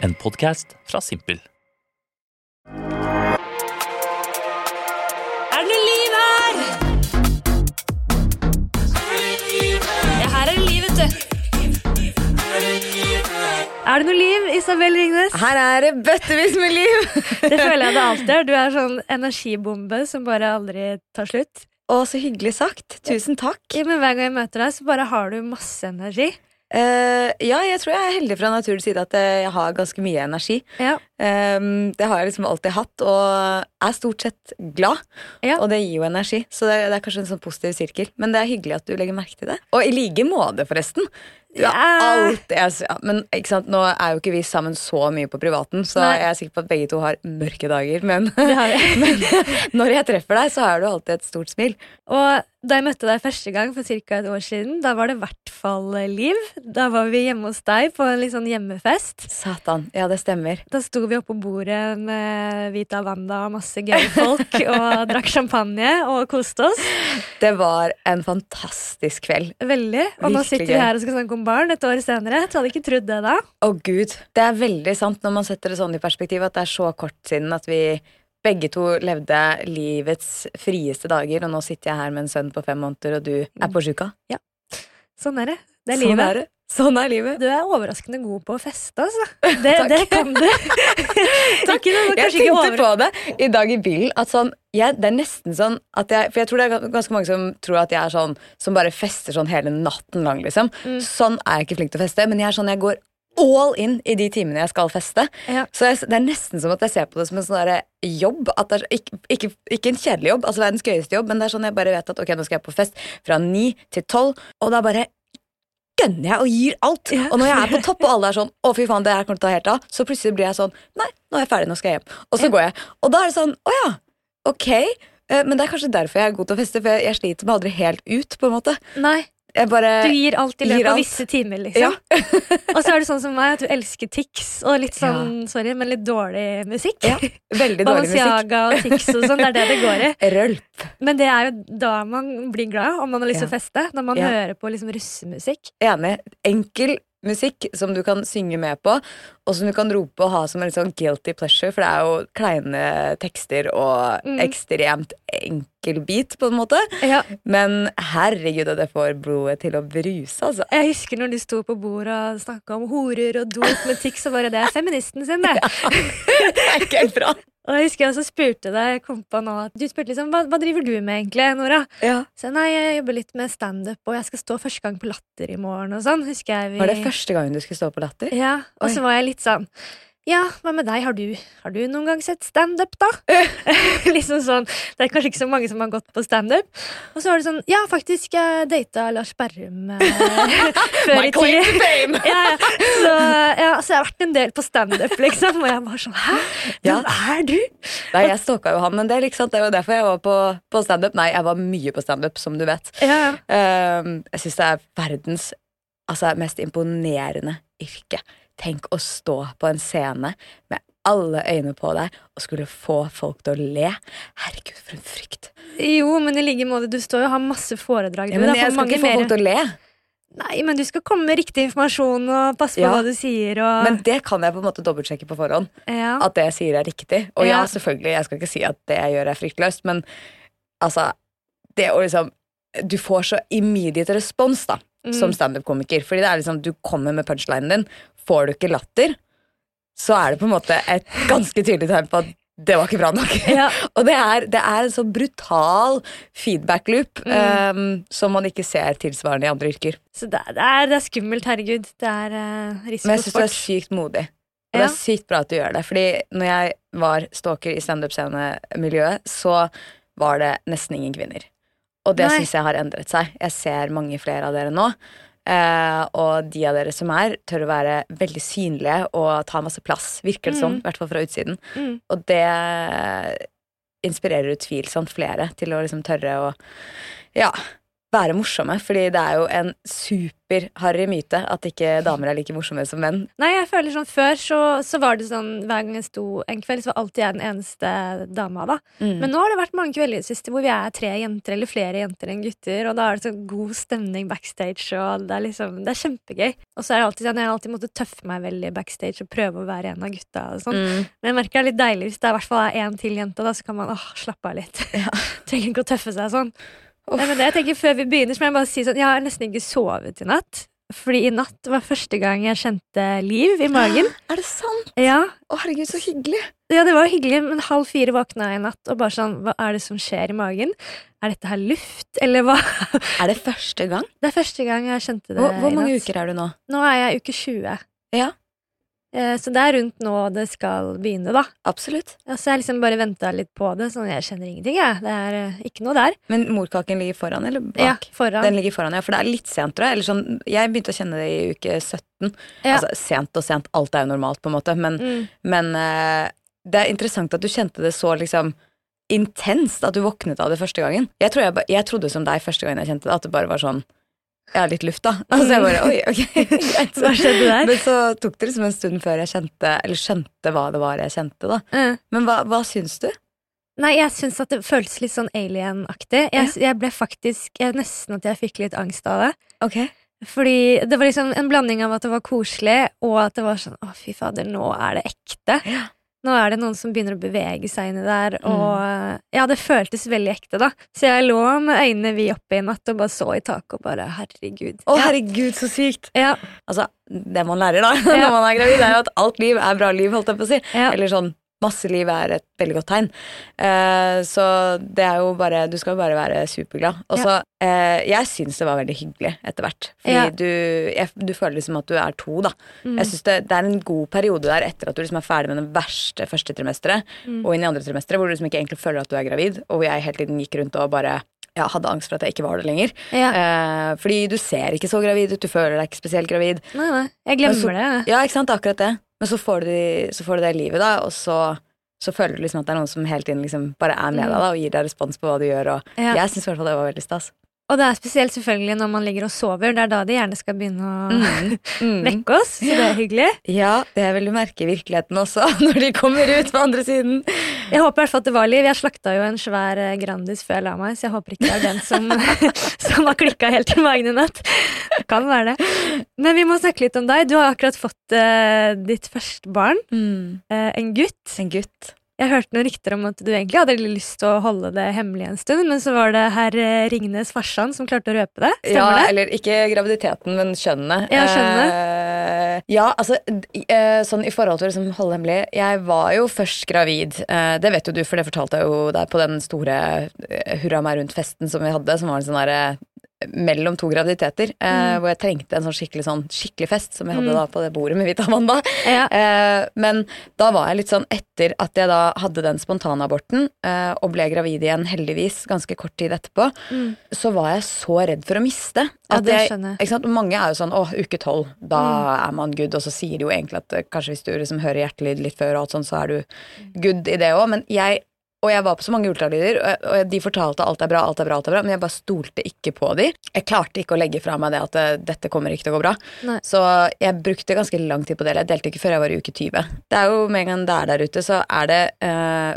En podkast fra Simpel. Er det noe liv her? Ja, her er det liv, vet du. Er det noe liv, Isabel Ringnes? Her er det bøttevis med liv! Det føler jeg det alltid er. Du er sånn energibombe som bare aldri tar slutt. Å, så hyggelig sagt. Tusen takk. Ja, men Hver gang jeg møter deg, så bare har du masse energi. Eh, ja, jeg tror jeg er heldig fra naturens side at jeg har ganske mye energi. Ja. Um, det har jeg liksom alltid hatt, og er stort sett glad. Ja. Og det gir jo energi, så det, det er kanskje en sånn positiv sirkel. Men det er hyggelig at du legger merke til det. Og i like måte, forresten. Er Ja. alt jeg- ja, Men ikke sant, nå er jo ikke vi sammen så mye på privaten, så Nei. jeg er sikker på at begge to har mørke dager. Men, men når jeg treffer deg, så har du alltid et stort smil. Og da jeg møtte deg første gang for ca. et år siden, da var det i hvert fall eh, liv. Da var vi hjemme hos deg på en litt sånn hjemmefest. Satan. Ja, det stemmer. Da sto vi oppe på bordet med Vita Wanda og masse gøye folk og drakk champagne og koste oss. Det var en fantastisk kveld. Veldig. Og nå sitter vi her og skal snakke om barn et år senere. Jeg hadde ikke trodd det da. Å gud, Det er veldig sant når man setter det sånn i perspektiv at det er så kort siden at vi begge to levde livets frieste dager, og nå sitter jeg her med en sønn på fem måneder, og du er på sjuka. Sånn er det. Det er Sånn livet. er det. Sånn er livet. Du er overraskende god på å feste, altså. Det, det kan du. Noe, Jeg tenkte på det i dag i bilen. At sånn, jeg, det er nesten sånn at jeg For jeg tror det er ganske mange som tror at jeg er sånn som bare fester sånn hele natten lang. liksom Mm. Sånn er jeg ikke flink til å feste, men jeg er sånn jeg går all in i de timene jeg skal feste. Ja. Så jeg, det er nesten som at jeg ser på det som en sånn jobb. Er, ikke, ikke, ikke en kjedelig jobb, altså verdens gøyeste jobb, men det er sånn jeg bare vet at ok, nå skal jeg på fest fra ni til tolv, og da bare gønner jeg og gir alt. Ja. Og når jeg er på topp, og alle er sånn 'Å, fy faen, det her kommer til å ta helt av', så plutselig blir jeg sånn 'Nei, nå er jeg ferdig, nå skal jeg hjem'. Og så Ja. går jeg. Og da er det sånn 'Å ja, ok'. Eh, Men det er kanskje derfor jeg er god til å feste, for jeg, sliter meg aldri helt ut. på en måte Nei, bare du gir alt i løpet av visse timer, liksom. Ja. og så er det sånn som meg, at du elsker Tix, og litt sånn, sorry, men litt dårlig musikk. Ja, Veldig dårlig musikk. Balenciaga og Tix og sånn, det er det det går i. Rølp. Men det er jo da man blir glad, om man har lyst til Ja. å feste. Når man Ja. hører på liksom russemusikk. Enig. Enkel musikk som du kan synge med på, og som du kan rope og ha som en sånn guilty pleasure, for det er jo kleine tekster og Mm. ekstremt enkel beat, på en måte. Ja. Men herregud, og det får blodet til å bruse, altså. Jeg husker når de sto på bordet og snakka om horer og dop med tics, så bare det er feministen sin, det. Det er ikke helt bra. Og jeg husker jeg også spurte deg, jeg kom på nå, du spurte liksom, hva, hva driver du med egentlig, Nora? Ja. Så nei, jeg jobber litt med standup, og jeg skal stå første gang på Latter i morgen og sånn, husker jeg. Vi... Var det første gangen du skulle stå på Latter? Ja, og så var jeg litt sånn ja, hva med deg? Har du, har du noen gang sett standup, da? liksom sånn, Det er kanskje ikke så mange som har gått på standup. Og så var det sånn Ja, faktisk, jeg data Lars Berrum eh, før i fame! Ja, ja. Så, ja, så jeg har vært en del på standup, liksom. Og jeg var sånn Hæ? Ja. Hvem er du? Nei, jeg stalka jo han en del, ikke sant? det var derfor jeg var på, på standup. Nei, jeg var mye på standup, som du vet. Ja, ja. Ehm, jeg syns det er verdens altså, mest imponerende yrke. Tenk å stå på en scene med alle øyne på deg og skulle få folk til å le. Herregud, for en frykt. Jo, men i like måte, du står jo og har masse foredrag. Ja, men jeg skal ikke få folk til å le. Nei, men du skal komme med riktig informasjon og passe på Ja. hva du sier. Og... Men det kan jeg på en måte dobbeltsjekke på forhånd. ja. At det jeg sier, er riktig. Og ja, Ja. selvfølgelig, jeg skal ikke si at det jeg gjør, er fryktløst, men altså Det å liksom Du får så immediate respons, da, Mm. som standup-komiker. Fordi det er liksom, du kommer med punchlinen din. Får du ikke latter, så er det på en måte et ganske tydelig tegn på at det var ikke bra nok. Ja. Og det er, det er en så brutal feedback-loop Mm. um, som man ikke ser tilsvarende i andre yrker. Så det, er- det, er, det er skummelt, herregud. Det er uh, Men jeg syns du er sykt modig. Og det er sykt bra at du gjør det. Fordi når jeg var stalker i standup-scenemiljøet, så var det nesten ingen kvinner. Og det syns jeg har endret seg. Jeg ser mange flere av dere nå. Uh, og de av dere som er, tør å være veldig synlige og ta masse plass. Virker det som, Mm. i hvert fall fra utsiden. Mm. Og det inspirerer utvilsomt flere til å liksom tørre å ja, være morsomme. Fordi det er jo en superharry myte at ikke damer er like morsomme som menn. Nei, jeg føler sånn Før så, så var det sånn hver gang jeg sto en kveld, så var alltid jeg den eneste dama. da Mm. Men nå har det vært mange kvelder siste hvor vi er tre jenter eller flere jenter enn gutter, og da er det sånn god stemning backstage, og det er liksom Det er kjempegøy. Og så er det alltid sånn, jeg har alltid måttet tøffe meg veldig backstage og prøve å være en av gutta og sånn. Mm. Men jeg merker det er litt deilig hvis det i hvert fall er én til jente, da, så kan man åh, slappe av litt. Trenger ikke å tøffe seg sånn. Nei, men det jeg tenker Før vi begynner, så må jeg bare si sånn Jeg har nesten ikke sovet i natt. Fordi i natt var første gang jeg kjente liv i magen. Er det sant? Ja, Å, herregud, så hyggelig. ja, det var hyggelig, men halv fire våkna jeg i natt og bare sånn Hva er det som skjer i magen? Er dette her luft, eller hva? Er det første gang? Det er første gang jeg kjente det Hvor, hvor mange uker er du nå? Nå er jeg uke 20. Ja. Eh, Så det er rundt nå det skal begynne, da. Absolutt. Så så jeg liksom bare venta litt på det, sånn jeg kjenner ingenting, jeg. Det er eh, ikke noe der. Men morkaken ligger foran eller bak? Ja, foran. Den ligger foran, ja, for det er litt sent, tror jeg. Eller sånn, jeg begynte å kjenne det i uke 17. Ja. Altså sent og sent, alt er jo normalt, på en måte, men, Mm. men eh, det er interessant at du kjente det så liksom intenst at du våknet av det første gangen. Jeg, tror jeg, jeg trodde som deg første gangen jeg kjente det, at det bare var sånn Ja, litt luft, da. Altså jeg bare Oi, ok. Hva skjedde der? Men så tok det liksom en stund før jeg kjente Eller skjønte hva det var jeg kjente, da. Mm. Men hva, hva syns du? Nei, jeg syns at det føltes litt sånn alien-aktig. Jeg, jeg ble faktisk jeg, Nesten at jeg fikk litt angst av det. Okay. Fordi det var liksom en blanding av at det var koselig, og at det var sånn Å, fy fader, nå er det ekte. Ja. Nå er det noen som begynner å bevege seg inni der, og Ja, det føltes veldig ekte, da. Så jeg lå med øynene vi oppe i natt og bare så i taket og bare Herregud. Å, herregud, så sykt! Ja, Altså, det man lærer da Ja. når man er gravid, er jo at alt liv er bra liv, holdt jeg på å si. ja. Eller sånn masse liv er et veldig godt tegn. Eh, så det er jo bare Du skal jo bare være superglad. Og så eh, Jeg syns det var veldig hyggelig etter hvert. Fordi Ja. du, jeg, du føler liksom at du er to, da. Mm. Jeg synes det, det er en god periode der etter at du liksom er ferdig med den verste første trimesteret, Mm. og inn i andre trimesteret, hvor du liksom ikke egentlig føler at du er gravid, og hvor jeg hele tiden gikk rundt og bare ja, hadde angst for at jeg ikke var det lenger. ja. Eh, fordi du ser ikke så gravid ut, du føler deg ikke spesielt gravid. Nei, nei. Jeg glemmer så- det. Ja, ikke sant, akkurat det. Men så får du, så får du det livet, da, og så, så føler du liksom at det er noen som hele tiden liksom bare er med Mm. deg da, og gir deg respons på hva du gjør. Og Ja. Jeg syns i hvert fall det var veldig stas. Og det er spesielt selvfølgelig når man ligger og sover. Det er da de gjerne skal begynne å Mm. vekke oss. Så det er hyggelig. Ja, det vil du merke i virkeligheten også, når de kommer ut på andre siden. Jeg håper i hvert fall at det var liv. Jeg slakta jo en svær eh, Grandis før jeg la meg, så jeg håper ikke det er den som, som har klikka helt i magen i natt. Det kan være det. Men vi må snakke litt om deg. Du har akkurat fått uh, ditt første barn, eh, en gutt. En gutt. Jeg hørte noen rykter om at du egentlig hadde lyst til å holde det hemmelig en stund, men så var det herr Ringnes farsan som klarte å røpe det. Ja, det? eller ikke graviditeten, men kjønnet. Ja, kjønnet. Eh, ja, altså eh, sånn i forhold til å liksom holde hemmelig Jeg var jo først gravid. Eh, det vet jo du, for det fortalte jeg jo deg på den store eh, hurra meg rundt-festen som vi hadde, som var en sånn derre mellom to graviditeter, eh, Mm. hvor jeg trengte en sånn skikkelig, sånn skikkelig fest, som jeg hadde Mm. da på det bordet med Vita Amanda. Ja. Eh, men da var jeg litt sånn etter at jeg da hadde den spontanaborten eh, og ble gravid igjen heldigvis ganske kort tid etterpå, Mm. så var jeg så redd for å miste. Ja, det skjønner jeg. ikke sant? Mange er jo sånn åh, uke tolv, da Mm. er man good, og så sier de jo egentlig at eh, kanskje hvis du liksom hører hjertelyd litt før og alt sånn, så er du good i det òg, men jeg og jeg var på så mange ultralyder, og, de fortalte alt er bra, alt er bra, alt er bra, men jeg bare stolte ikke på de. Jeg klarte ikke å legge fra meg det at eh, dette kommer ikke til å gå bra. Nei. Så jeg brukte ganske lang tid på det. Jeg delte ikke før jeg var i uke 20. Det er jo med en gang det er der ute, så er det uh,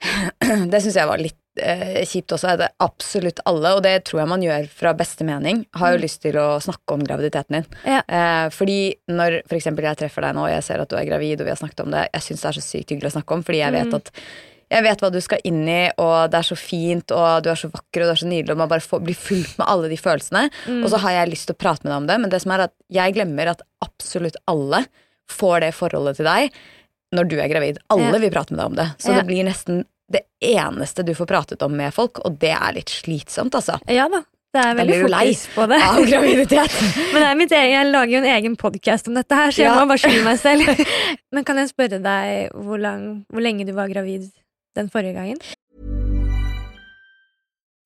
Det syns jeg var litt kjipt også. Er det absolutt alle, og det tror jeg man gjør fra beste mening, har jo Mm. lyst til å snakke om graviditeten din. Ja. Eh, fordi når for eksempel jeg treffer deg nå, og jeg ser at du er gravid, og vi har snakket om det, jeg syns det er så sykt hyggelig å snakke om, fordi jeg vet Mm. at jeg vet hva du skal inn i, og det er så fint, og du er så vakker, og du er så nydelig, og man bare får, blir fulgt med alle de følelsene. Mm. Og så har jeg lyst til å prate med deg om det, men det som er at jeg glemmer at absolutt alle får det forholdet til deg når du er gravid. Alle Ja. vil prate med deg om det. Så Ja. det blir nesten det eneste du får pratet om med folk, og det er litt slitsomt, altså. Ja da. Det er veldig fokus på det. Av graviditet. Men det er mitt egen, jeg lager jo en egen podkast om dette her, så jeg Ja. må bare skylde meg selv. Men kan jeg spørre deg hvor, lang, hvor lenge du var gravid den forrige gangen?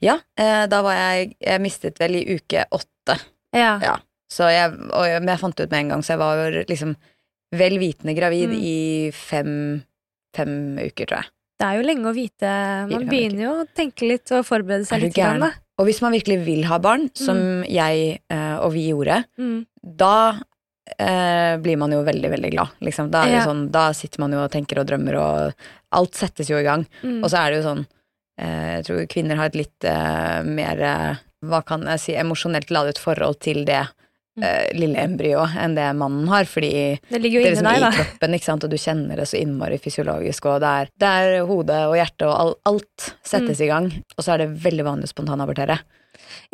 Ja, eh, da var jeg Jeg mistet vel i uke åtte. Ja. Ja. Så jeg, og jeg, men jeg fant det ut med en gang, så jeg var liksom vel vitende gravid Mm. i fem, fem uker, tror jeg. Det er jo lenge å vite. Man begynner jo å tenke litt og forberede Er seg litt. Grann, da. Og hvis man virkelig vil ha barn, som jeg eh, og vi gjorde, Mm. da eh, blir man jo veldig, veldig glad. Liksom. Da, Ja. sånn, da sitter man jo og tenker og drømmer, og alt settes jo i gang. Mm. Og så er det jo sånn Jeg tror kvinner har et litt eh, mer eh, Hva kan jeg si emosjonelt ladet forhold til det Mm. eh, lille embryoet enn det mannen har, fordi Det ligger jo det er liksom deg, i kroppen, ikke sant, og du kjenner det så innmari fysiologisk, og det er, det er hodet og hjertet og all, alt settes Mm. i gang, og så er det veldig vanlig å spontanabortere.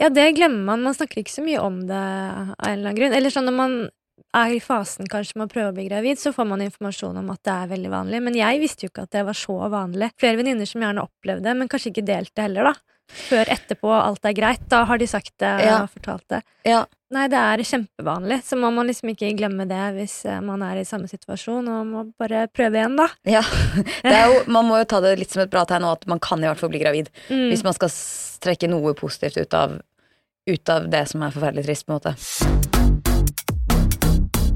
Ja, det glemmer man. Man snakker ikke så mye om det av en eller annen grunn. Eller sånn når man er i fasen kanskje med å prøve å bli gravid, så får man informasjon om at det er veldig vanlig. Men jeg visste jo ikke at det var så vanlig. Flere venninner som gjerne opplevde det, men kanskje ikke delte heller, da. Før etterpå alt er greit. Da har de sagt det Ja. og fortalt det. Ja, Nei, det er kjempevanlig, så må man liksom ikke glemme det hvis eh, man er i samme situasjon, og må bare prøve igjen, da. ja. Det er jo, man må jo ta det litt som et bra tegn, og at man kan i hvert fall bli gravid. Mm. Hvis man skal trekke noe positivt ut av, ut av det som er forferdelig trist, på en måte.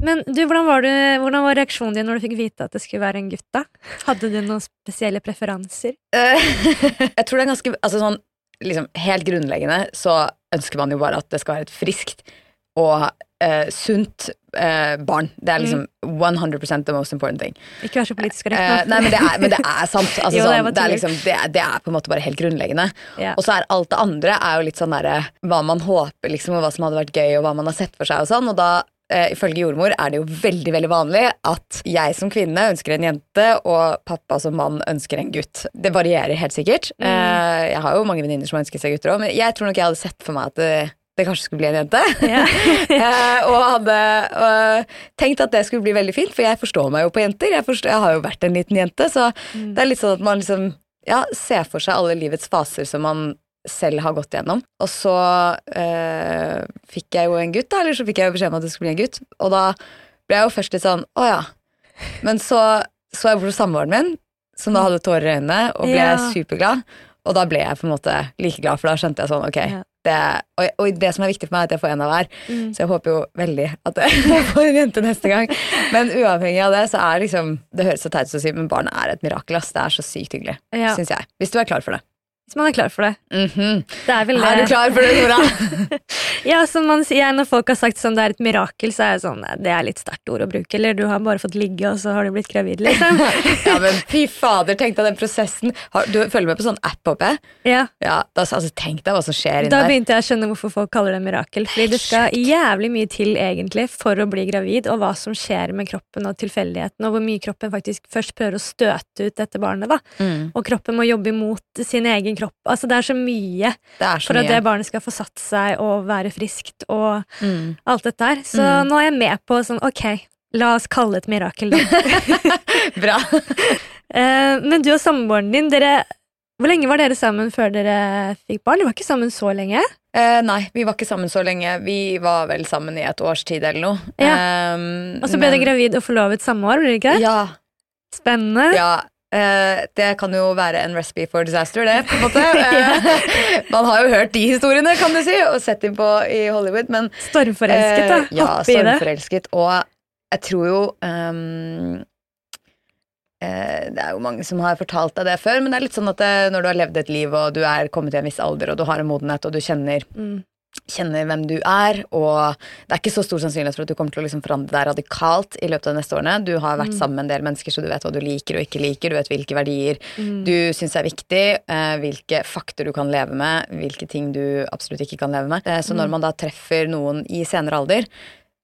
Men du, hvordan var, du, hvordan var reaksjonen din når du fikk vite at det skulle være en gutt, da? Hadde du noen spesielle preferanser? Eh, jeg tror det er ganske Altså sånn liksom helt grunnleggende så ønsker man jo bare at det skal være et friskt og eh, sunt eh, barn. Det er liksom 100% the most important thing. Ikke vær så politisk korrekt. Eh, nei, men det er, men det er sant. Altså, Jo, det sånn, det, er liksom, det, er, det er på en måte bare helt grunnleggende. Yeah. Og så er alt det andre er jo litt sånn derre hva man håper, liksom, og hva som hadde vært gøy, og hva man har sett for seg og sånn. Og da, eh, ifølge jordmor, er det jo veldig, veldig vanlig at jeg som kvinne ønsker en jente, og pappa som mann ønsker en gutt. Det varierer helt sikkert. Mm. Eh, jeg har jo mange venninner som ønsker seg gutter òg, men jeg tror nok jeg hadde sett for meg at det, det kanskje skulle bli en jente. Yeah. Eh, og hadde øh, tenkt at det skulle bli veldig fint, for jeg forstår meg jo på jenter. Jeg, forstår, jeg har jo vært en liten jente, så Mm. det er litt sånn at man liksom ja, ser for seg alle livets faser som man selv har gått gjennom. Og så eh, fikk jeg jo en gutt, da, eller så fikk jeg jo beskjed om at det skulle bli en gutt. Og da ble jeg jo først litt sånn å ja. Men så så jeg bort på samboeren min, som da hadde tårer i øynene, og ble Ja. superglad. Og da ble jeg på en måte like glad, for da skjønte jeg sånn, ok. Ja. Det, og, og det som er viktig for meg, er at jeg får en av hver. Mm. Så jeg håper jo veldig at jeg får en jente neste gang. Men uavhengig av det, så er liksom Det høres så teit ut å si, men barnet er et mirakel. ass. Det er så sykt hyggelig, Ja. syns jeg. Hvis du er klar for det. Hvis man er klar for det. Mhm. Det er vel Er du klar for det, Nora? Ja, som man sier Når folk har sagt sånn det er et mirakel, så er det sånn Det er litt sterkt ord å bruke. Eller du har bare fått ligge, og så har du blitt gravid, liksom. ja, men fy fader, tenk deg den prosessen. Har, du følger med på sånn app, jeg? Ja, Ja, da, altså, tenk deg hva som skjer inni Da begynte jeg å skjønne hvorfor folk kaller det mirakel. Fordi det skal jævlig mye til egentlig for å bli gravid, og hva som skjer med kroppen og tilfeldigheten, og hvor mye kroppen faktisk først prøver å støte ut dette barnet. da. Mm, Og kroppen må jobbe imot sin egen kropp. Altså Det er så mye er så for at det barnet skal få satt seg og være friskt og Mm. alt dette her. Så Mm. nå er jeg med på sånn ok, la oss kalle det et mirakel, da. Bra. Eh, men du og samboeren din, dere Hvor lenge var dere sammen før dere fikk barn? Dere var ikke sammen så lenge? Eh, nei, vi var ikke sammen så lenge. Vi var vel sammen i et års tid eller noe. Ehm, Og så ble men- dere gravid og forlovet samme år? ble du ikke det? Ja, Spennende. ja. Eh, det kan jo være en recipe for disaster, det, på en måte. Eh, Man har jo hørt de historiene, kan du si, og sett dem på i Hollywood, men Stormforelsket, da. Eh, ja, Hoppe i det. stormforelsket. Og jeg tror jo ehm, eh, Det er jo mange som har fortalt deg det før, men det er litt sånn at det, når du har levd et liv, og du er kommet til en viss alder, og du har en modenhet, og du kjenner Mm. Kjenner hvem du er, og det er ikke så stor sannsynlighet for at du kommer til å liksom forandre deg radikalt i løpet av de neste årene. Du har vært sammen med en del mennesker, så du vet hva du liker og ikke liker. Du vet hvilke verdier Mm. du syns er viktig, eh, hvilke fakter du kan leve med, hvilke ting du absolutt ikke kan leve med. Eh, så når man da treffer noen i senere alder,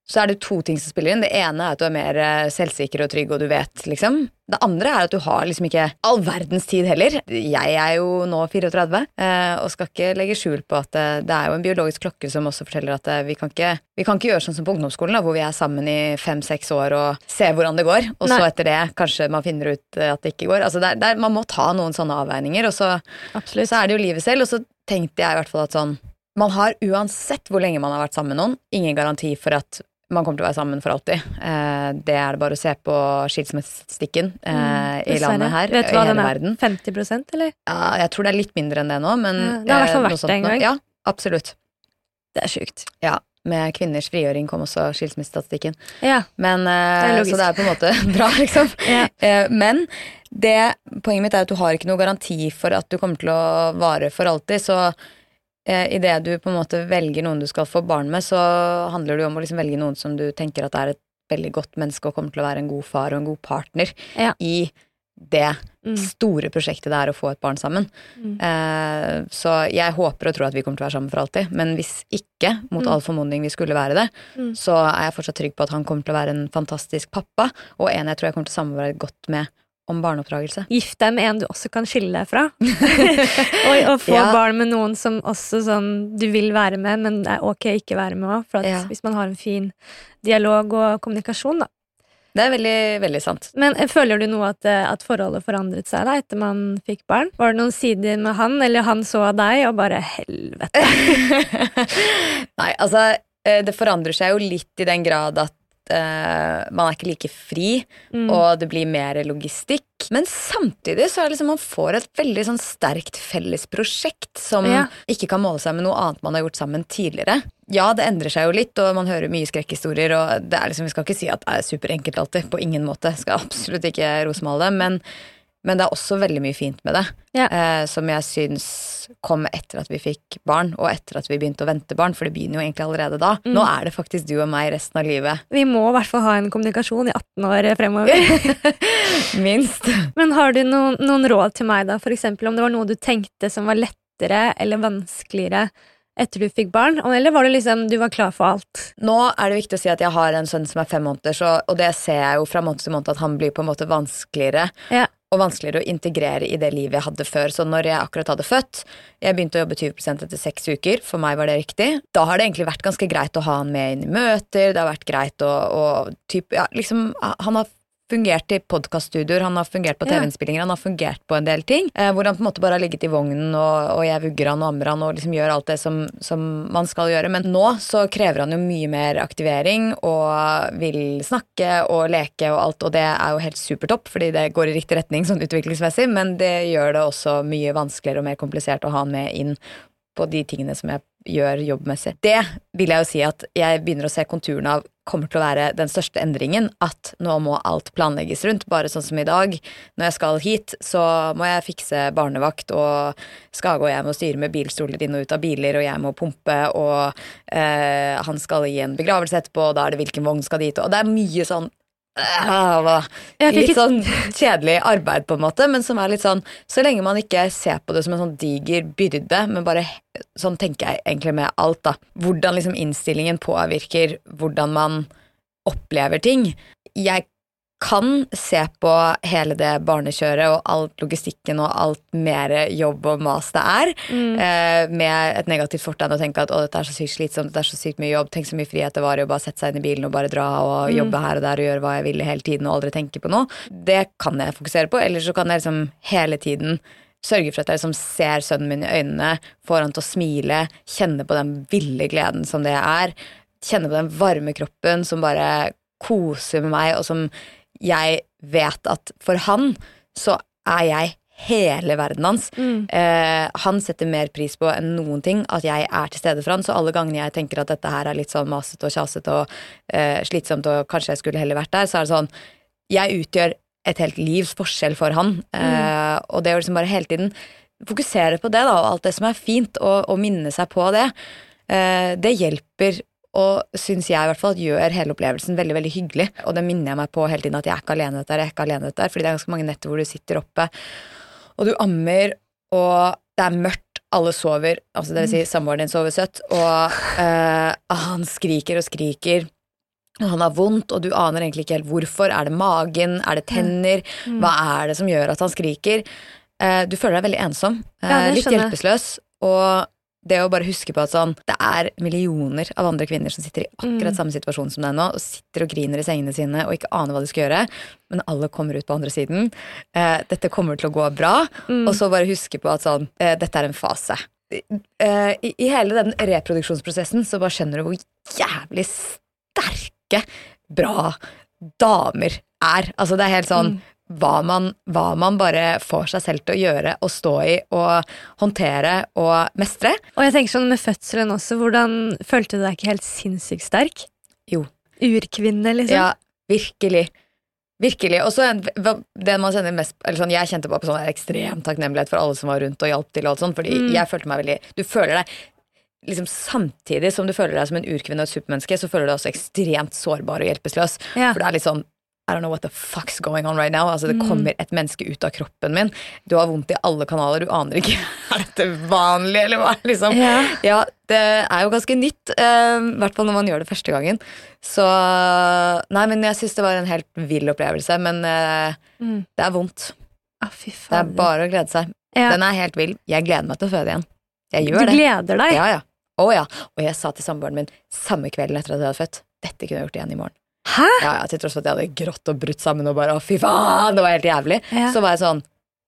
så er det to ting som spiller inn. Det ene er at du er mer eh, selvsikker og trygg, og du vet, liksom. Det andre er at du har liksom ikke all verdens tid heller. Jeg er jo nå 34 eh, og skal ikke legge skjul på at eh, det er jo en biologisk klokke som også forteller at vi kan ikke, vi kan ikke gjøre sånn som på ungdomsskolen, da, hvor vi er sammen i fem-seks år og ser hvordan det går, og så etter det kanskje man finner ut at det ikke går. Altså det er, det er, man må ta noen sånne avveininger, og så Absolutt. så er det jo livet selv, og så tenkte jeg i hvert fall at sånn Man har uansett hvor lenge man har vært sammen med noen, ingen garanti for at man kommer til å være sammen for alltid. Eh, det er det bare å se på skilsmissestatistikken eh, i Mm, Dessverre. landet her, Vet du hva den er? verden. 50% eller? Ja, jeg tror det er litt mindre enn det nå, men Ja, det har i hvert fall eh, vært det en gang. Ja, absolutt. Det er sjukt. Ja, Med kvinners frigjøring kom også skilsmissestatistikken. Ja. Men, Det så det er på en måte bra, liksom. Ja. Eh, men det, poenget mitt er at du har ikke noe garanti for at du kommer til å vare for alltid. Så eh, idet du på en måte velger noen du skal få barn med, så handler det jo om å liksom velge noen som du tenker at er et veldig godt menneske og kommer til å være en god far og en god partner Ja. i det Mm. store prosjektet det er å få et barn sammen. Mm. Eh, så jeg håper og tror at vi kommer til å være sammen for alltid. Men hvis ikke, mot Mm. all formodning vi skulle være det, Mm. så er jeg fortsatt trygg på at han kommer til å være en fantastisk pappa, og en jeg tror jeg kommer til å samarbeide godt med om barneoppdragelse. Gift deg med en du også kan skille deg fra. og, og få Ja. barn med noen som også sånn du vil være med, men det er ok ikke være med òg. For Ja. hvis man har en fin dialog og kommunikasjon, da. Det er veldig, veldig sant. Men eh, føler du noe at, eh, at forholdet forandret seg da etter man fikk barn? Var det noen sider med han, eller han så deg og bare helvete? Nei, altså, eh, det forandrer seg jo litt i den grad at eh, man er ikke like fri, Mm. og det blir mer logistikk. Men samtidig så er det liksom man får et veldig sånn sterkt felles prosjekt som Ja. ikke kan måle seg med noe annet man har gjort sammen tidligere. Ja, det endrer seg jo litt, og man hører mye skrekkhistorier, og det er liksom, vi skal ikke si at det er superenkelt alltid, på ingen måte. Skal absolutt ikke rosemale det, men, men det er også veldig mye fint med det. Ja. Eh, som jeg syns kom etter at vi fikk barn, og etter at vi begynte å vente barn, for det begynner jo egentlig allerede da. Mm. Nå er det faktisk du og meg resten av livet. Vi må i hvert fall ha en kommunikasjon i 18 år fremover. Minst. Men har du noen, noen råd til meg, da? For eksempel om det var noe du tenkte som var lettere eller vanskeligere etter du fikk barn? Eller var det liksom du var klar for alt? Nå er det viktig å si at jeg har en sønn som er fem måneder, så, og det ser jeg jo fra måned til måned at han blir på en måte vanskeligere. Ja. Og vanskeligere å integrere i det livet jeg hadde før. Så når jeg akkurat hadde født Jeg begynte å jobbe 20% etter seks uker. For meg var det riktig. Da har det egentlig vært ganske greit å ha han med inn i møter. Det har vært greit å, å typ, ja, liksom, Han har fungert i podkaststudioer, han har fungert på TV-innspillinger, han har fungert på en del ting. Eh, hvor han på en måte bare har ligget i vognen, og, og jeg vugger han og ammer han og liksom gjør alt det som, som man skal gjøre. Men nå så krever han jo mye mer aktivering og vil snakke og leke og alt, og det er jo helt supertopp, fordi det går i riktig retning sånn utviklingsmessig, men det gjør det også mye vanskeligere og mer komplisert å ha han med inn på de tingene som jeg gjør jobbmessig. Det vil jeg jo si at jeg begynner å se konturene av kommer til å være den største endringen, at nå må alt planlegges rundt, bare sånn som i dag. Når jeg skal hit, så må jeg fikse barnevakt, og skal gå hjem og styre med bilstoler inn og ut av biler, og jeg må pumpe, og eh, han skal i en begravelse etterpå, og da er det hvilken vogn skal dit, og det er mye sånn Jeg Litt sånn kjedelig arbeid, på en måte, men som er litt sånn Så lenge man ikke ser på det som en sånn diger byrde, men bare sånn tenker jeg egentlig med alt, da. Hvordan liksom innstillingen påvirker hvordan man opplever ting. Jeg kan se på hele det barnekjøret og all logistikken og alt mer jobb og mas det er, Mm. eh, med et negativt fortegn og tenke at å, dette er så sykt slitsomt, dette er så sykt mye jobb, tenk så mye frihet det var i å bare sette seg inn i bilen og bare dra og Mm. jobbe her og der og gjøre hva jeg ville hele tiden og aldri tenke på noe. Det kan jeg fokusere på, eller så kan jeg liksom hele tiden sørge for at jeg liksom ser sønnen min i øynene, får han til å smile, kjenne på den ville gleden som det er. Kjenne på den varme kroppen som bare koser med meg, og som jeg vet at for han så er jeg hele verden hans. Eh, han setter mer pris på enn noen ting at jeg er til stede for han, så alle gangene jeg tenker at dette her er litt sånn masete og kjasete og eh, slitsomt og kanskje jeg skulle heller vært der, så er det sånn Jeg utgjør et helt livs forskjell for han, eh, og det å liksom bare hele tiden fokusere på det, da, og alt det som er fint, og, og minne seg på det, eh, det hjelper og syns jeg i hvert fall gjør hele opplevelsen veldig veldig hyggelig. Og det minner jeg meg på hele tiden at jeg er ikke alene dette, jeg er ikke alene dette, fordi det er ganske mange netter hvor du sitter oppe, og du ammer, og det er mørkt, alle sover, altså det vil si samboeren din sover søtt, og øh, han skriker og skriker. Og han har vondt, og du aner egentlig ikke helt hvorfor. Er det magen? Er det tenner? Hva er det som gjør at han skriker? Eh, du føler deg veldig ensom, eh, Ja, litt skjønner hjelpeløs, og det å bare huske på at sånn, det er millioner av andre kvinner som sitter i akkurat Mm. samme situasjon som deg nå, og sitter og griner i sengene sine og ikke aner hva de skal gjøre, men alle kommer ut på andre siden. Eh, dette kommer til å gå bra, Mm. og så bare huske på at sånn, eh, dette er en fase. Eh, i, I hele den reproduksjonsprosessen så bare skjønner du hvor jævlig sterke, bra damer er. Altså det er helt sånn hva man, hva man bare får seg selv til å gjøre og stå i og håndtere og mestre. Og jeg tenker sånn med fødselen også, hvordan følte du deg ikke helt sinnssykt sterk? Jo. Urkvinne, liksom? Ja, virkelig. Virkelig. Og så det man kjenner mest eller sånn, Jeg kjente bare på sånn ekstrem takknemlighet for alle som var rundt og hjalp til. og alt sånt, Fordi jeg følte meg veldig Du føler deg liksom Samtidig som du føler deg som en urkvinne og et supermenneske, så føler du deg også ekstremt sårbar og hjelpeløs. Ja. For det er litt sånn I don't know what the fuck's going on right now. Altså, det kommer et menneske ut av kroppen min. Du har vondt i alle kanaler, du aner ikke Er dette vanlig, eller hva? Liksom. Ja. Ja, det er jo ganske nytt, I i hvert fall når man gjør det første gangen. Så Nei, men jeg syns det var en helt vill opplevelse, men uh, Mm. det er vondt. Ah, fy Det er bare å glede seg. Ja. Den er helt vill. Jeg gleder meg til å føde igjen. Jeg Du gjør det. gleder deg? Ja, ja. Å ja. Og jeg sa til samboeren min samme kvelden etter at jeg hadde født dette kunne jeg gjort igjen i morgen. Hæ? Ja, ja, Til tross for at jeg hadde grått og brutt sammen og bare å fy faen, det var helt jævlig. Ja. Så var jeg sånn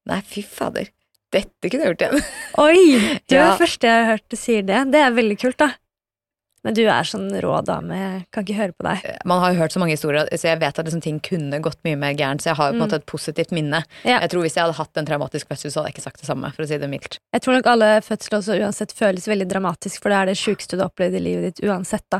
nei, fy fader. Dette kunne jeg gjort igjen. Oi! Du er Ja. første jeg har hørt du sier det. Det er veldig kult, da. Men du er sånn rå dame. Jeg kan ikke høre på deg. Man har jo hørt så mange historier, så jeg vet at liksom, ting kunne gått mye mer gærent. Så jeg har jo på en måte et positivt minne. Ja. Jeg tror Hvis jeg hadde hatt en traumatisk fødsel, så hadde jeg ikke sagt det samme. for å si det mildt. Jeg tror nok alle fødsler også uansett føles veldig dramatisk, for det er det sjukeste du har opplevd i livet ditt uansett, da.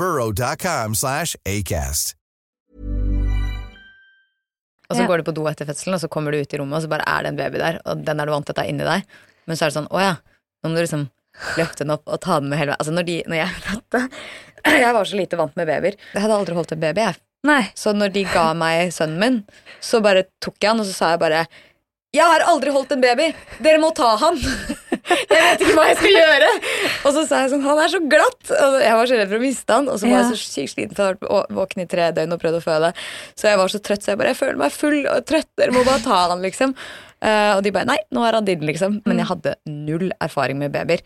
burrow.com slash ACAST. Og så Ja. går du på do etter fødselen, og så kommer du ut i rommet, og så bare er det en baby der, og den er du vant til at er inni deg. Men så er det sånn, å ja, nå må du liksom løfte den opp og ta den med hele veien. Altså når, de, når jeg fødte Jeg var så lite vant med babyer. Jeg hadde aldri holdt en baby, jeg. Nei. Så når de ga meg sønnen min, så bare tok jeg han, og så sa jeg bare Jeg har aldri holdt en baby! Dere må ta han! Jeg vet ikke hva jeg skal gjøre! Og så sa jeg sånn Han er så glatt! Og jeg var så redd for å miste han, og så var Ja. jeg så sykt sliten for jeg hadde vært våken i tre døgn og prøvd å føde. Så jeg var så trøtt, så jeg bare Jeg føler meg full og trøtt, dere må bare ta han, liksom. Eh, og de bare Nei, nå er han din, liksom. Men jeg hadde null erfaring med babyer.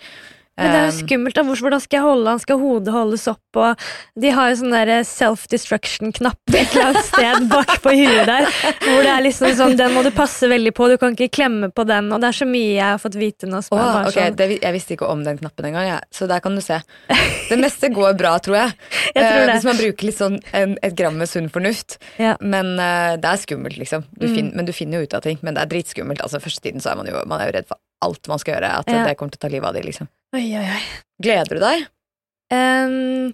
Men det er jo Eh, skummelt. da. Hvor- Hvordan skal jeg holde han? Skal hodet holdes opp? Og de har jo sånn der self-destruction-knapp et eller annet sted bak på huet der. Hvor det er liksom sånn, Den må du passe veldig på. Du kan ikke klemme på den. Og det er så mye jeg har fått vite nå. Som Åh, er ok, sånn, det, Jeg visste ikke om den knappen engang, jeg. så der kan du se. Det meste går bra, tror jeg. Jeg tror Eh, det. hvis man bruker litt sånn en, et gram med sunn fornuft. Ja. Men eh, det er skummelt, liksom. Du Mm. men du finner jo ut av ting. Men det er dritskummelt. Altså, Første tiden så er man jo, man er jo redd for alt man skal gjøre. At Ja. det kommer til å ta livet av deg, liksom. Oi, oi, oi. Gleder du deg? Um,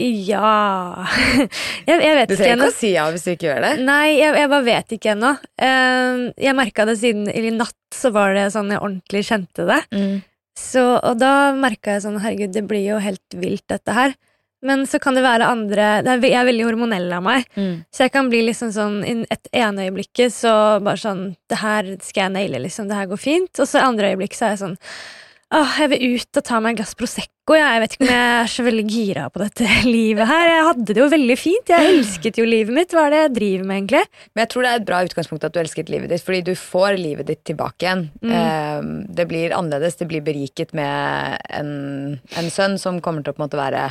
ja jeg, jeg vet Du ikke trenger ennå. ikke å si ja hvis du ikke gjør det. Nei, jeg, jeg bare vet ikke ennå. Ehm, jeg merka det siden i natt, så var det sånn jeg ordentlig kjente det. Mm. Så, og da merka jeg sånn herregud, det blir jo helt vilt, dette her. Men så kan det være andre det er, Jeg er veldig hormonell av meg, Mm. så jeg kan bli liksom sånn et ene øyeblikket så bare sånn Det her skal jeg naile, liksom. Det her går fint. Og så andre øyeblikk så er jeg sånn Åh, jeg vil ut og ta meg et glass Prosecco. Jeg, jeg vet ikke om jeg er så veldig gira på dette livet her. Jeg hadde det jo veldig fint. Jeg elsket jo livet mitt. Hva er det jeg driver med, egentlig? Men jeg tror det er et bra utgangspunkt at du elsket livet ditt, fordi du får livet ditt tilbake igjen. Mm. Eh, det blir annerledes, det blir beriket med en, en sønn som kommer til å på en måte være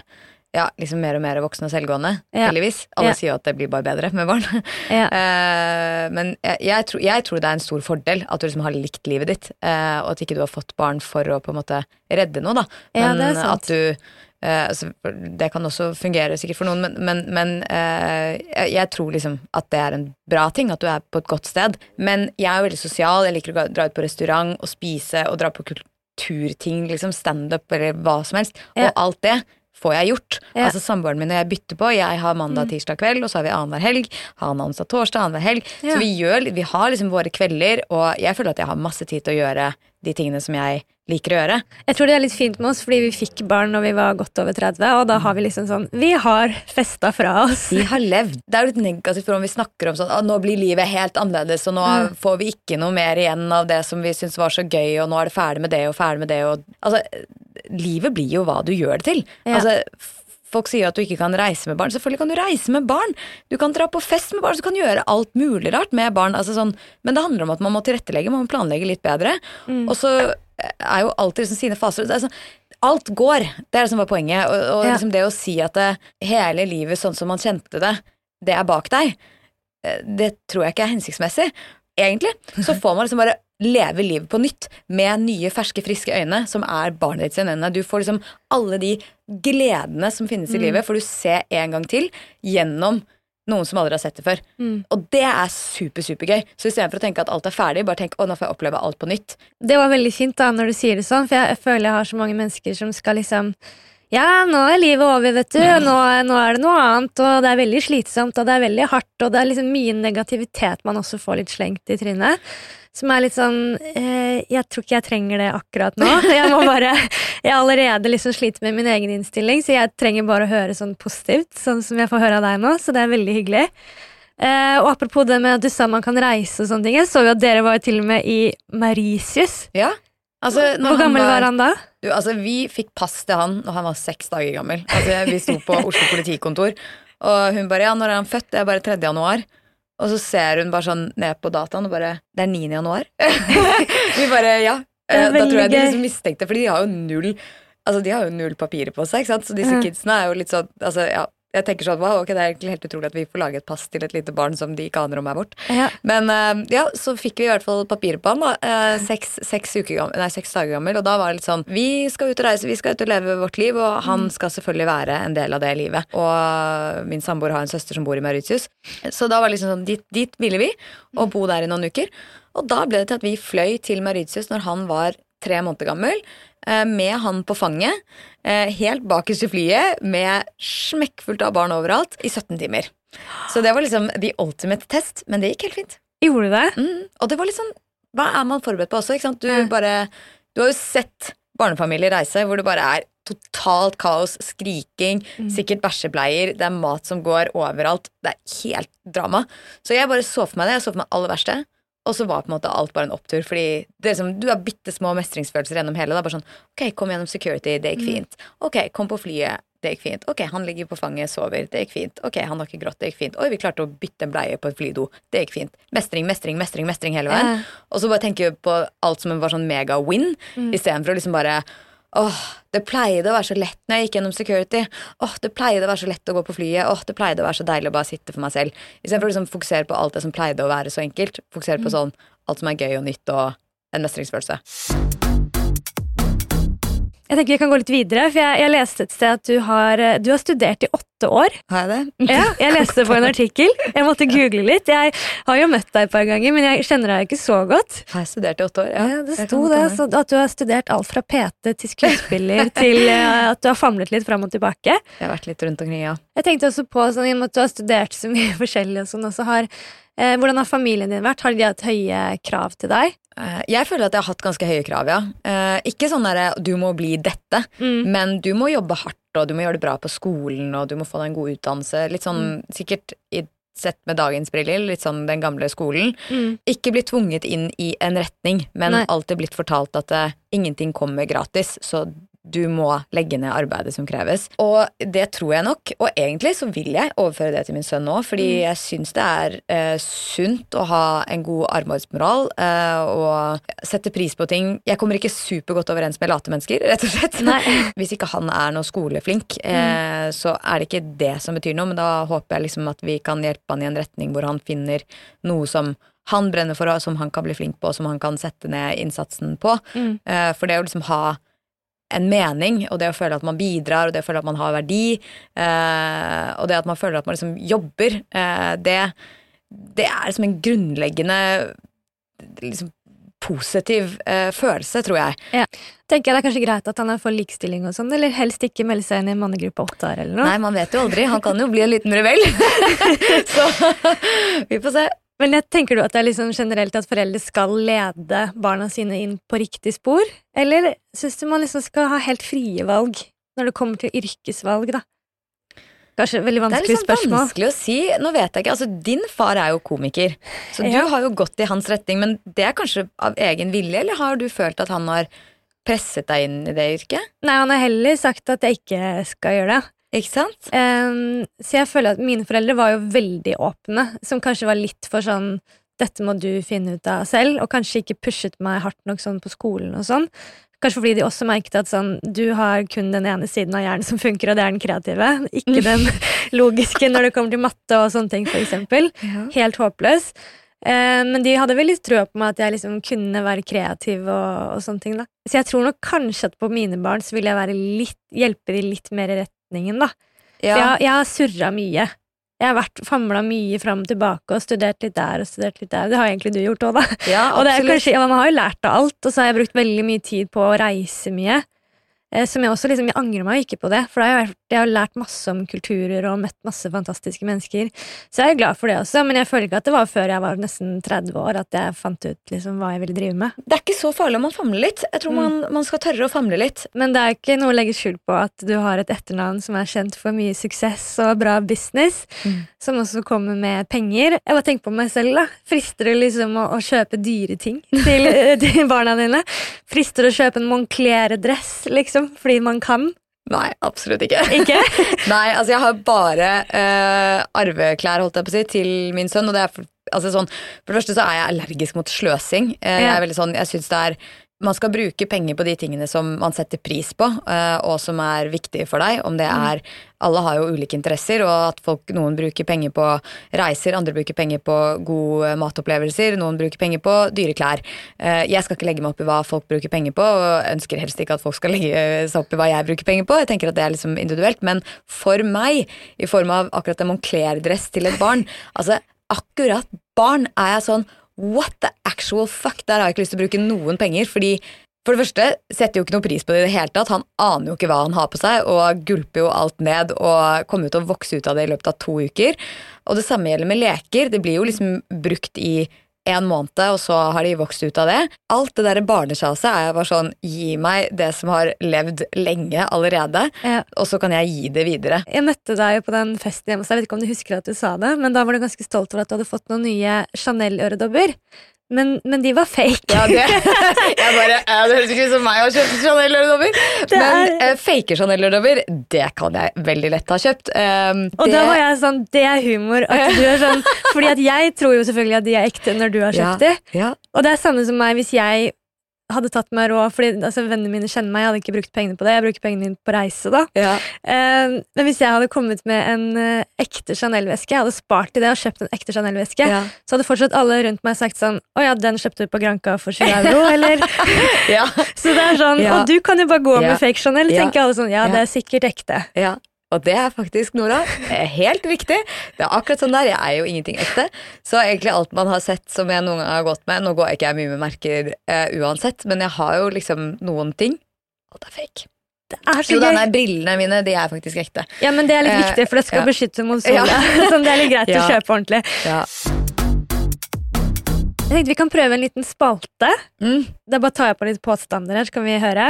ja, liksom mer og mer voksen og selvgående, Ja. heldigvis. Alle Ja. sier jo at det blir bare bedre med barn. Ja. uh, men jeg, jeg, tror, jeg tror det er en stor fordel at du liksom har likt livet ditt, uh, og at ikke du har fått barn for å på en måte redde noe, da. Ja, Men det er at du uh, altså, Det kan også fungere sikkert for noen, men, men, men jeg, jeg tror liksom at det er en bra ting, at du er på et godt sted. Men jeg er jo veldig sosial, jeg liker å dra ut på restaurant og spise og dra på kulturting, liksom standup eller hva som helst. Og alt det får jeg gjort. Ja. Altså Samboeren min og jeg bytter på. Jeg har mandag, Mm. tirsdag kveld, og så har vi annenhver helg. Han har onsdag, torsdag, annenhver helg. Ja. Så vi, gjør, vi har liksom våre kvelder, og jeg føler at jeg har masse tid til å gjøre de tingene som jeg liker å gjøre. Jeg tror det er litt fint med oss, fordi vi fikk barn når vi var godt over 30, og da har vi liksom sånn Vi har festa fra oss. Vi har levd. Det er jo litt negativt for om vi snakker om sånn «Å, nå blir livet helt annerledes, og nå Mm. får vi ikke noe mer igjen av det som vi syns var så gøy, og nå er det ferdig med det og ferdig med det, og Altså, livet blir jo hva du gjør det til. Ja. Altså, Folk sier at du ikke kan reise med barn. Selvfølgelig kan du reise med barn. Du kan dra på fest med barn, så du kan gjøre alt mulig rart med barn. Altså sånn, men det handler om at man må tilrettelegge, man må planlegge litt bedre. Mm. Og så er jo alltid liksom sine faser er sånn, Alt går. Det er det som var poenget. Og, og Ja. liksom det å si at det, hele livet sånn som man kjente det, det er bak deg, eh, det tror jeg ikke er hensiktsmessig. Egentlig så får man liksom bare leve livet på nytt med nye, ferske, friske øyne, som er barnet ditt sine øyne. Du får liksom alle de gledene som finnes i Mm. livet, får du se en gang til gjennom noen som aldri har sett det før. Mm. Og det er super, supergøy. Så istedenfor å tenke at alt er ferdig, bare tenk å, nå får jeg oppleve alt på nytt. Det var veldig fint da når du sier det sånn, for jeg, jeg føler jeg har så mange mennesker som skal liksom ja, nå er livet over, vet du. Nå, nå er det noe annet, og det er veldig slitsomt, og det er veldig hardt, og det er liksom mye negativitet man også får litt slengt i trynet. Som er litt sånn eh, Jeg tror ikke jeg trenger det akkurat nå. Jeg må bare Jeg allerede liksom sliter med min egen innstilling, så jeg trenger bare å høre sånn positivt, sånn som jeg får høre av deg nå, så det er veldig hyggelig. Eh, og apropos det med at du sa man kan reise og sånne ting, jeg så jo at dere var jo til og med i Marisius. Ja. Altså, Hvor gammel var han da? Du, altså, vi fikk pass til han når han var seks dager gammel. Altså, vi sto på Oslo politikontor, og hun bare 'ja, når er han født?' Det er bare 3. januar. Og så ser hun bare sånn ned på dataen og bare 'det er 9. januar'. vi bare 'ja'. Eh, Da tror jeg de liksom mistenkte, for de har jo null Altså, de har jo null papirer på seg, ikke sant? så disse kidsene er jo litt sånn altså, ja. Jeg tenker sånn, wow, ok, Det er egentlig helt utrolig at vi får lage et pass til et lite barn som de ikke aner om er vårt. Ja. Men eh, ja, så fikk vi i hvert fall papiret på han. da eh, seks, seks, gammel, nei, seks dager gammel. Og da var det litt sånn Vi skal ut og reise, vi skal ut og leve vårt liv, og han skal selvfølgelig være en del av det livet. Og min samboer har en søster som bor i Mauritius, så da var det liksom sånn dit, dit ville vi, og bo der i noen uker. Og da ble det til at vi fløy til Mauritius når han var tre måneder gammel. eh, Med han på fanget, eh, helt bakerst i flyet, med smekkfullt av barn overalt, i 17 timer. Så det var liksom the ultimate test, men det gikk helt fint. Gjorde det? Mm. Og det var litt sånn Hva er man forberedt på også? Ikke sant? Du Ja. bare Du har jo sett barnefamilier reise hvor det bare er totalt kaos, skriking, sikkert bæsjebleier, det er mat som går overalt. Det er helt drama. Så jeg bare så for meg det. Jeg så for meg aller verste. Og så var på en måte alt bare en opptur, fordi det liksom, du har bitte små mestringsfølelser gjennom hele. Det er bare sånn Ok, kom gjennom security, det gikk fint. Ok, kom på flyet, det gikk fint. Ok, han ligger på fanget, sover, det gikk fint. Ok, han har ikke grått, det gikk fint. Oi, vi klarte å bytte en bleie på et flydo, det gikk fint. Mestring, mestring, mestring, mestring hele veien. Og så bare tenker jeg på alt som en var sånn mega-win, istedenfor å liksom bare Åh, det pleide å være så lett når jeg gikk gjennom security. Åh, det pleide å være så lett å gå på flyet. Åh, det pleide å være så deilig å bare sitte for meg selv. Istedenfor å liksom fokusere på alt det som pleide å være så enkelt. Fokusere på sånn alt som er gøy og nytt og en mestringsfølelse. Jeg tenker vi kan gå litt videre, for jeg, jeg leste et sted at du har, eh, du har studert i åtte år. Har jeg det? Ja, jeg leste på en artikkel. Jeg måtte google litt. Jeg har jo møtt deg et par ganger, men jeg kjenner deg ikke så godt. Har jeg studert i åtte år? Ja, Ja, det sto det, så at du har studert alt fra PT til skuespiller til eh, at du har famlet litt fram og tilbake. Jeg har vært litt rundt omkring, ja. Jeg tenkte også på, sånn, at du har studert så mye forskjellig, og sånn, og så har, hvordan har familien din vært? Har de hatt høye krav til deg? Eh, Jeg føler at jeg har hatt ganske høye krav, ja. Eh, Ikke sånn derre 'du må bli dette', men du må jobbe hardt, og du må gjøre det bra på skolen, og du må få deg en god utdannelse. Litt sånn sikkert i sett med dagens briller, litt sånn den gamle skolen. Ikke blitt tvunget inn i en retning, men Nei. alltid blitt fortalt at uh, ingenting kommer gratis, så du må legge ned arbeidet som kreves. Og det tror jeg nok, og egentlig så vil jeg overføre det til min sønn nå, fordi jeg syns det er eh, sunt å ha en god arbeidsmoral eh, og sette pris på ting. Jeg kommer ikke supergodt overens med late mennesker, rett og slett. Hvis ikke han er noe skoleflink, eh, så er det ikke det som betyr noe, men da håper jeg liksom at vi kan hjelpe han i en retning hvor han finner noe som han brenner for, og som han kan bli flink på, og som han kan sette ned innsatsen på. Eh, for det å liksom ha en mening, og det å føle at man bidrar, og det å føle at man har verdi, eh, og det at man føler at man liksom jobber, eh, det, det er liksom en grunnleggende liksom, positiv eh, følelse, tror jeg. Tenker jeg Det er kanskje greit at han er for likestilling, og sånn, eller helst ikke melde seg inn i en mannegruppe åtte år. eller noe. Nei, man vet jo aldri. Han kan jo bli en liten rebell. Så vi får se. Men jeg tenker du at det er liksom generelt at foreldre skal lede barna sine inn på riktig spor? Eller syns du man liksom skal ha helt frie valg når det kommer til yrkesvalg, da? Kanskje veldig Det er vanskelig litt sånn spørsmål. vanskelig å si. Nå vet jeg ikke, altså Din far er jo komiker, så du Ja. har jo gått i hans retning. Men det er kanskje av egen vilje, eller har du følt at han har presset deg inn i det yrket? Nei, han har heller sagt at jeg ikke skal gjøre det. Ikke sant? Um, så jeg føler at mine foreldre var jo veldig åpne, som kanskje var litt for sånn dette må du finne ut av selv, og kanskje ikke pushet meg hardt nok sånn på skolen og sånn. Kanskje fordi de også merket at sånn, du har kun den ene siden av hjernen som funker, og det er den kreative, ikke den logiske når det kommer til matte og sånne ting, for eksempel. Helt håpløs. Eh, men de hadde veldig trua på meg at jeg liksom kunne være kreativ og, og sånne ting. da. Så jeg tror nok kanskje at på mine barn så vil jeg være litt, hjelpe de litt mer i retningen, da. For jeg, jeg har surra mye. Jeg har vært famla mye fram og tilbake og studert litt der og studert litt der. Det har egentlig du gjort òg, da. ja, Og det er kanskje, ja, man har jo lært av alt, og så har jeg brukt veldig mye tid på å reise mye. Eh, som jeg også liksom, jeg angrer meg ikke på det, for da har jeg, jeg har lært masse om kulturer og møtt masse fantastiske mennesker. Så jeg er glad for det også, men jeg føler ikke at det var før jeg var nesten 30 år at jeg fant ut liksom, hva jeg ville drive med. Det er ikke så farlig om man famler litt. Jeg tror man, man skal tørre å famle litt. Men det er ikke noe å legge skjul på at du har et etternavn som er kjent for mye suksess og bra business, som også kommer med penger. Jeg bare tenker på meg selv, da. Frister det liksom å, å kjøpe dyre ting til, til barna dine? Frister det å kjøpe en Moncler-dress, liksom, fordi man kan? Nei, absolutt ikke. Ikke? Nei, altså jeg har bare uh, arveklær, holdt jeg på å si, til min sønn. Og det er for, altså sånn, for det første så er jeg allergisk mot sløsing. Eh, Jeg er veldig sånn, jeg synes det er man skal bruke penger på de tingene som man setter pris på, eh, og som er viktige for deg. Om det er Alle har jo ulike interesser, og at folk, noen bruker penger på reiser, andre bruker penger på gode matopplevelser, noen bruker penger på dyre klær. Eh, Jeg skal ikke legge meg opp i hva folk bruker penger på, og ønsker helst ikke at folk skal legge seg opp i hva jeg bruker penger på. Jeg tenker at det er liksom individuelt, men for meg, i form av akkurat en Moncler-dress til et barn, altså akkurat barn er jeg sånn What the actual fuck? Der har jeg ikke lyst til å bruke noen penger, fordi for det første setter jo ikke noe pris på det i det hele tatt. Han aner jo ikke hva han har på seg, og gulper jo alt ned og kommer til å vokse ut av det i løpet av to uker. Og det samme gjelder med leker. Det blir jo liksom brukt i en måned, og så har de vokst ut av det. Alt det der barnesjaset er bare sånn Gi meg det som har levd lenge allerede, Ja. og så kan jeg gi det videre. Jeg møtte deg jo på den festen hjemme deg. Jeg vet ikke om du husker at du sa det, men da var du ganske stolt over at du hadde fått noen nye Chanel-øredobber. Men, men de var fake. Ja, det, jeg bare, ja, det høres ikke ut som meg å kjøpe Chanel-øredobber. Men er- eh, fake Chanel-øredobber, det kan jeg veldig lett ha kjøpt. Um, Og det, da var jeg sånn, det er humor. At du er sånn, fordi at jeg tror jo selvfølgelig at de er ekte når du har kjøpt de. ja, Og det er samme som meg hvis jeg hadde tatt meg råd, fordi altså, vennene mine kjenner meg, jeg hadde ikke brukt pengene på det. Jeg bruker pengene mine på reise, da. ja, Uh, men hvis jeg hadde kommet med en uh, ekte Chanel-veske, jeg hadde spart i det og kjøpt en ekte Chanel-veske, ja, så hadde fortsatt alle rundt meg sagt sånn Å ja, den kjøpte du på Granca for 20 euro, eller? ja, Så det er sånn. Og du kan jo bare gå med fake Chanel, tenker alle sånn. Ja, Ja. det er sikkert ekte. ja. Og det er faktisk, Nora, eh, helt riktig. Det er akkurat sånn der. Jeg er jo ingenting ekte. Så egentlig alt man har sett som jeg noen gang har gått med Nå går ikke jeg mye med merker eh, uansett, men jeg har jo liksom noen ting. Alt er fake. Det er så Jo, gøy. nei, brillene mine, de er faktisk ekte. Ja, men det er litt Eh, viktig, for det skal ja. beskytte mot sola. Ja. sånn, det er litt greit Ja. å kjøpe ordentlig. Ja. Jeg tenkte vi kan prøve en liten spalte. Mm. Da bare tar jeg på litt påstander her, så kan vi høre.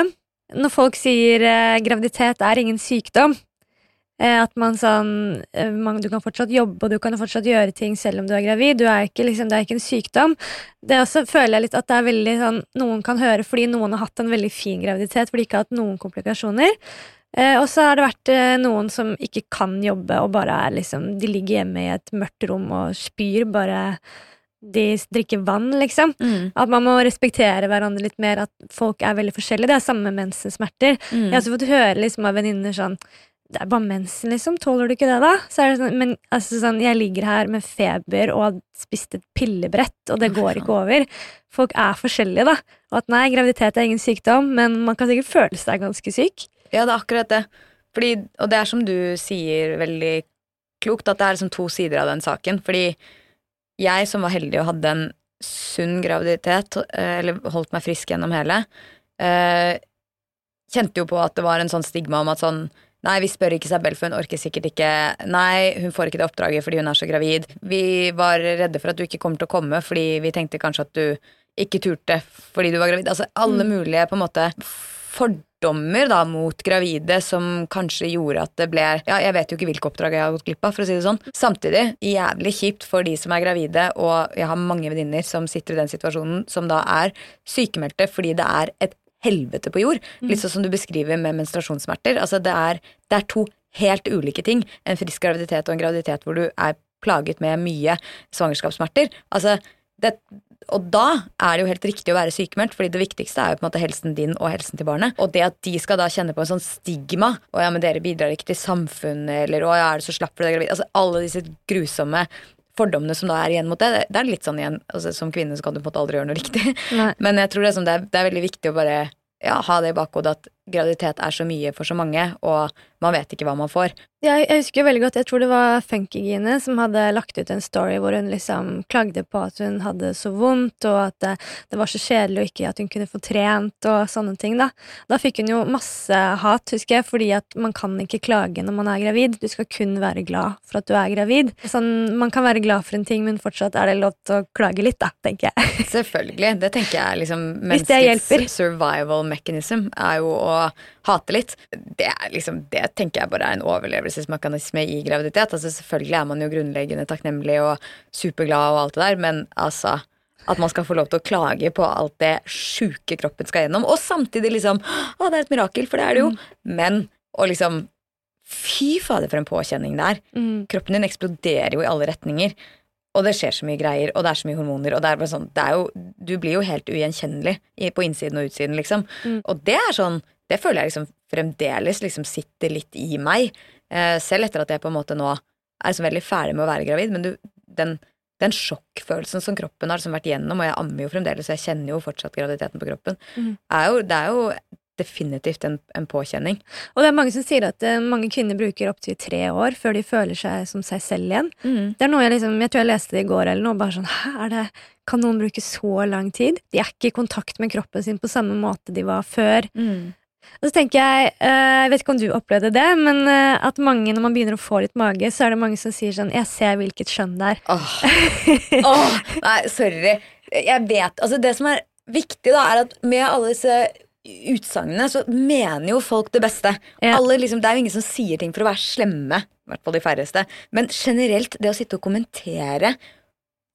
Når folk sier eh, graviditet er ingen sykdom, at man sånn eh, man, Du kan fortsatt jobbe, og du kan fortsatt gjøre ting selv om du er gravid. Du er ikke, liksom, det er ikke en sykdom. Det også føler jeg litt at det er veldig sånn Noen kan høre fordi noen har hatt en veldig fin graviditet, fordi de ikke har hatt noen komplikasjoner. Eh, og så har det vært eh, noen som ikke kan jobbe, og bare er liksom De ligger hjemme i et mørkt rom og spyr, bare De drikker vann, liksom. Mm. At man må respektere hverandre litt mer, at folk er veldig forskjellige. Det er samme med mensensmerter. Mm. Jeg har også fått høre liksom, av venninner sånn Det er bare mensen, liksom. Tåler du ikke det, da? Så er det sånn, men altså, sånn, jeg ligger her med feber og har spist et pillebrett, og det går ikke over. Folk er forskjellige, da. Og at nei, graviditet er ingen sykdom, men man kan sikkert føle seg ganske syk. Ja, det er akkurat det. Fordi, og det er som du sier veldig klokt, at det er liksom to sider av den saken. Fordi jeg som var heldig og hadde en sunn graviditet, eh, eller holdt meg frisk gjennom hele, eh, kjente jo på at det var en sånn stigma om at sånn Nei, vi spør ikke Isabel, for hun orker sikkert ikke. Nei, hun får ikke det oppdraget fordi hun er så gravid. Vi var redde for at du ikke kommer til å komme fordi vi tenkte kanskje at du ikke turte fordi du var gravid. Altså alle mulige på en måte fordommer da mot gravide som kanskje gjorde at det ble Ja, jeg vet jo ikke hvilke oppdrag jeg har gått glipp av, for å si det sånn. Samtidig jævlig kjipt for de som er gravide, og jeg har mange venninner som sitter i den situasjonen, som da er sykemeldte fordi det er et helvete på jord. Litt sånn som du beskriver med menstruasjonssmerter. Altså det er, det er to helt ulike ting. En frisk graviditet og en graviditet hvor du er plaget med mye svangerskapssmerter. Altså, det, og da er det jo helt riktig å være sykemeldt, fordi det viktigste er jo på en måte helsen din og helsen til barnet. Og det at de skal da kjenne på en sånn stigma Å ja, men dere bidrar ikke til samfunnet, eller å ja, er det så slapp for deg gravid Altså alle disse grusomme fordommene som da er igjen mot det. Det- er litt sånn igjen, altså Som kvinne så kan du på en måte aldri gjøre noe riktig. Nei. Men jeg tror det er, sånn, det er, det er veldig viktig å bare ja, ha det i bakhodet at graviditet er så mye for så mange, og man vet ikke hva man får. Jeg, jeg husker veldig godt, jeg tror det var Funkygine som hadde lagt ut en story hvor hun liksom klagde på at hun hadde så vondt, og at det, det var så kjedelig og ikke at hun kunne få trent og sånne ting. Da Da fikk hun jo masse hat, husker jeg, fordi at man kan ikke klage når man er gravid. Du skal kun være glad for at du er gravid. Sånn, man kan være glad for en ting, men fortsatt er det lov til å klage litt, da, tenker jeg. Selvfølgelig. Det tenker jeg er liksom menneskets survival mechanism, er jo å hate litt. Det, er liksom, det tenker jeg bare er en overlevelsesmekanisme i graviditet. Altså Selvfølgelig er man jo grunnleggende takknemlig og superglad og alt det der, men altså at man skal få lov til å klage på alt det sjuke kroppen skal gjennom, og samtidig liksom Å, det er et mirakel, for det er det jo. Men å liksom Fy fader, for en påkjenning det er. Mm. Kroppen din eksploderer jo i alle retninger. Og det skjer så mye greier, og det er så mye hormoner. Og det er bare sånn, det er jo, du blir jo helt ugjenkjennelig på innsiden og utsiden, liksom. Mm. Og det er sånn Det føler jeg liksom fremdeles liksom sitter litt i meg. Eh, selv etter at jeg på en måte nå er liksom veldig ferdig med å være gravid. Men du, den, den sjokkfølelsen som kroppen har liksom vært gjennom, og jeg ammer jo fremdeles, og jeg kjenner jo fortsatt graviditeten på kroppen, Mm. er jo, det er jo definitivt en, en påkjenning. Og det er mange som sier at uh, mange kvinner bruker opptil tre år før de føler seg som seg selv igjen. Det er noe jeg liksom, jeg tror jeg leste det i går eller noe, bare sånn, hæ, er det, kan noen bruke så lang tid? De er ikke i kontakt med kroppen sin på samme måte de var før. Og så tenker jeg, eh, jeg vet ikke om du opplevde det, men eh, at mange når man begynner å få litt mage, så er det mange som sier sånn 'Jeg ser hvilket skjønn det er'. Åh. Åh, nei, sorry. Jeg vet, altså Det som er viktig, da, er at med alle disse utsagnene så mener jo folk det beste. Ja. Alle liksom, Det er jo ingen som sier ting for å være slemme. I hvert fall de færreste. Men generelt, det å sitte og kommentere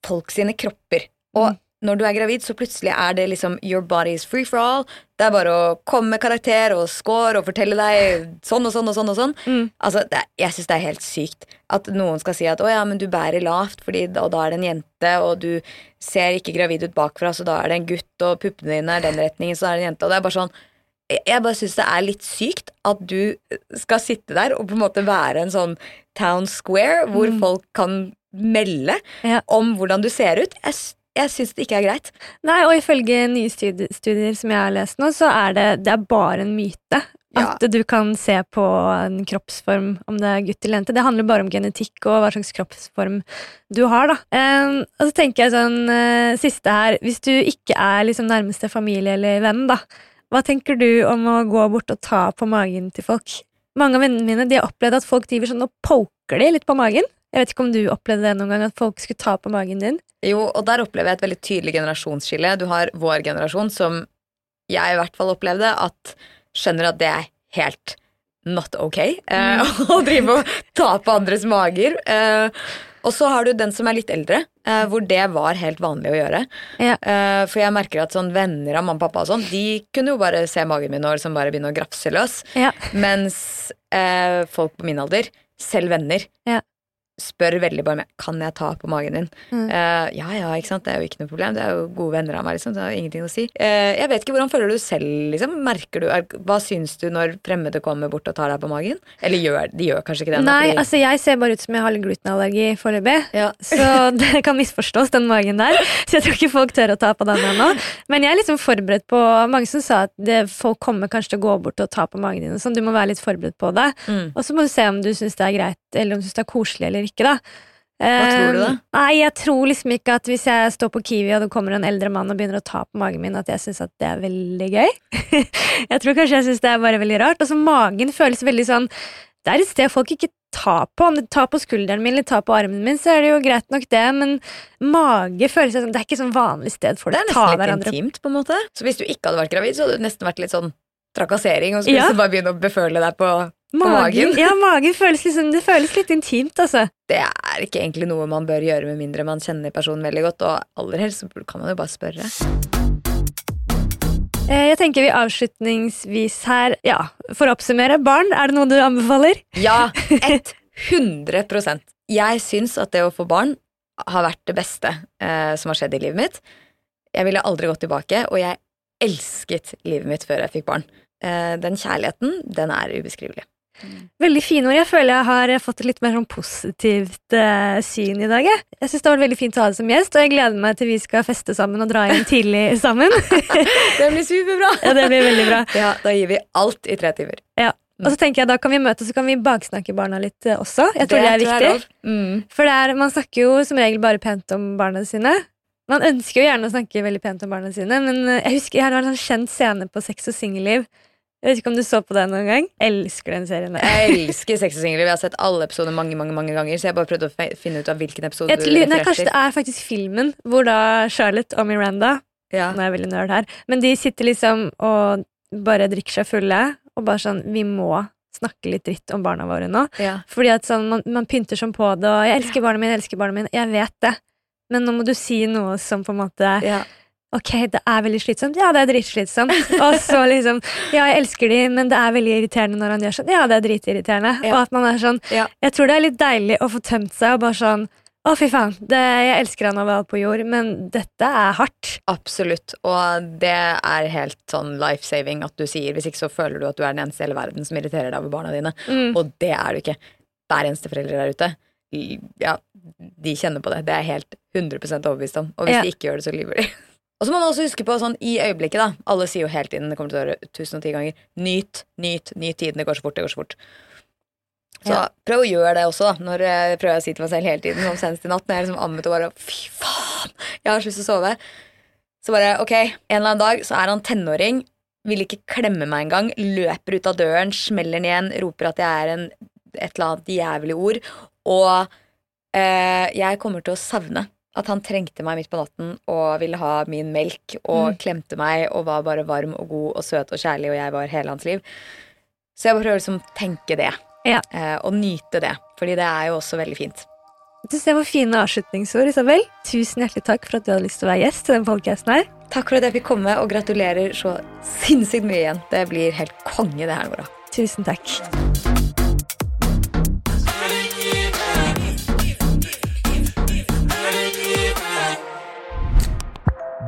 folk sine kropper Og når du er gravid, så plutselig er det liksom your body is free for all. Det er bare å komme med karakter og score og fortelle deg sånn og sånn og sånn. og sånn Mm. Altså, det er, Jeg syns det er helt sykt at noen skal si at å ja, men du bærer lavt, fordi, og da er det en jente, og du ser ikke gravid ut bakfra, så da er det en gutt, og puppene dine er den retningen, så er det en jente. Og det er bare sånn jeg bare syns det er litt sykt at du skal sitte der og på en måte være en sånn town square hvor folk kan melde Mm. Ja. om hvordan du ser ut. Jeg, jeg syns det ikke er greit. Nei, og ifølge nye studi- studier som jeg har lest nå, så er det, det er bare en myte. Ja. At du kan se på en kroppsform, om det er gutt eller jente. Det handler bare om genetikk og hva slags kroppsform du har, da. Um, og så tenker jeg sånn, uh, siste her, hvis du ikke er liksom nærmeste familie eller venn, da, hva tenker du om å gå bort og ta på magen til folk? Mange av vennene mine de har opplevd at folk driver sånn og poker de litt på magen. Jeg vet ikke om du opplevde det noen gang, at folk skulle ta på magen din? Jo, og der opplever jeg et veldig tydelig generasjonsskille. Du har vår generasjon, som jeg i hvert fall opplevde, at skjønner at det er helt not ok eh, å drive og ta på andres mager. Eh, og så har du den som er litt eldre, eh, hvor det var helt vanlig å gjøre. Ja. Eh, for jeg merker at sånn venner av mamma og pappa og sånn, de kunne jo bare se magen min og liksom bare begynne å grafse løs. Ja. Mens eh, folk på min alder, selv venner, Ja. Spør veldig bare med Kan jeg ta på magen din. Mm. Uh, ja, ja, ikke sant, det er jo ikke noe problem. Det er jo gode venner av meg, liksom. Det har jo ingenting å si. Uh, jeg vet ikke, Hvordan føler du selv, liksom? Merker du, er, Hva syns du når fremmede kommer bort og tar deg på magen? Eller gjør, de gjør kanskje ikke det? Nei, fordi- altså jeg ser bare ut som jeg har glutenallergi foreløpig. ja. Så det kan misforstås, den magen der. Så jeg tror ikke folk tør å ta på den ennå. Men jeg er liksom forberedt på Mange som sa at det, folk kommer kanskje til å gå bort og ta på magen din. og Sånn. Du må være litt forberedt på det. Mm. Og så må du se om du syns det er greit, eller om du syns det er koselig eller ikke. da Hva tror du da? Eh, Nei, Jeg tror liksom ikke at hvis jeg står på Kiwi og det kommer en eldre mann og begynner å ta på magen min, at jeg syns at det er veldig gøy. jeg tror kanskje jeg syns det er bare veldig rart. Og så magen føles veldig sånn Det er et sted folk ikke tar på. Om de tar på skulderen min eller tar på armen min, så er det jo greit nok det, men mage føles som Det er ikke sånn vanlig sted folk Det er nesten litt hverandre intimt, på en måte. Så hvis du ikke hadde vært gravid, så hadde det nesten vært litt sånn trakassering, og så skulle Ja. du liksom bare begynne å beføle deg på Magen, magen. ja, magen føles liksom Det føles litt intimt, altså. Det er ikke egentlig noe man bør gjøre med mindre man kjenner personen veldig godt, og aller helst kan man jo bare spørre. Eh, Jeg tenker vi avslutningsvis her Ja, for å oppsummere. Barn, er det noe du anbefaler? Ja, 100% Jeg syns at det å få barn har vært det beste eh, som har skjedd i livet mitt. Jeg ville aldri gått tilbake, og jeg elsket livet mitt før jeg fikk barn. Eh, den kjærligheten, den er ubeskrivelig. Veldig fine ord. Jeg føler jeg har fått et litt mer sånn positivt uh, syn i dag. Jeg, jeg syns det har vært veldig fint å ha deg som gjest, og jeg gleder meg til vi skal feste sammen og dra hjem tidlig sammen. Det blir superbra! ja, det blir veldig bra. Ja, da gir vi alt i tre timer. Ja. Og så tenker jeg Da kan vi møtes så kan vi baksnakke barna litt eh, også. Jeg tror det, er viktig. lov. Mm. For det er, man snakker jo som regel bare pent om barna sine. Man ønsker jo gjerne å snakke veldig pent om barna sine, men eh, jeg husker jeg har en sånn kjent scene på Sex og singelliv. Jeg vet ikke om du så på den noen gang? Elsker den serien. der. Jeg elsker Sex og singler. Vi har sett alle episoder mange mange, mange ganger, så jeg bare prøvde å finne ut av hvilken episode Jeg du nei, kanskje det er faktisk filmen hvor da Charlotte og Miranda Ja. Nå er jeg veldig nerd her, men de sitter liksom og bare drikker seg fulle og bare sånn Vi må snakke litt dritt om barna våre nå. Ja. Fordi at sånn, man, man pynter sånn på det, og 'jeg elsker barna mine', 'jeg elsker barna mine'. Jeg vet det, men nå må du si noe som på en måte Ja. Ok, det er veldig slitsomt. Ja, det er dritslitsomt. Og så liksom Ja, jeg elsker de, men det er veldig irriterende når han gjør sånn. Ja, det er dritirriterende. Ja. Og at man er sånn Ja. Jeg tror det er litt deilig å få tømt seg og bare sånn Å, fy faen. Det, jeg elsker han overalt på jord, men dette er hardt. Absolutt. Og det er helt sånn life-saving at du sier Hvis ikke så føler du at du er den eneste i hele verden som irriterer deg over barna dine. Mm. Og det er du ikke. Hver eneste forelder der ute, ja, de kjenner på det. Det er jeg helt 100 overbevist om. Og hvis Ja. de ikke gjør det, så lyver de. Og så må man også huske på sånn i øyeblikket, da. Alle sier jo hele tiden, det kommer til å og ti ganger, nyt, nyt, nyt tiden. Det går så fort, det går så fort. Så Ja. prøv å gjøre det også, da. Når jeg prøver å si til meg selv hele tiden, som senest i natt, når jeg liksom ammet og bare fy faen, jeg har så lyst til å sove. Så bare ok, en eller annen dag så er han tenåring, vil ikke klemme meg engang. Løper ut av døren, smeller den igjen, roper at jeg er en, et eller annet jævlig ord. Og eh, jeg kommer til å savne at han trengte meg midt på natten og ville ha min melk og Mm. klemte meg og var bare varm og god og søt og kjærlig, og jeg var hele hans liv. Så jeg prøver liksom tenke det, Ja. eh, og nyte det, fordi det er jo også veldig fint. Synes det var fine avslutningsord, Isabel. Tusen hjertelig takk for at du hadde lyst til å være gjest til den podkasten her. Takk for at jeg fikk komme, og gratulerer så sinnssykt mye igjen. Det blir helt konge, det her, Nora. Tusen takk.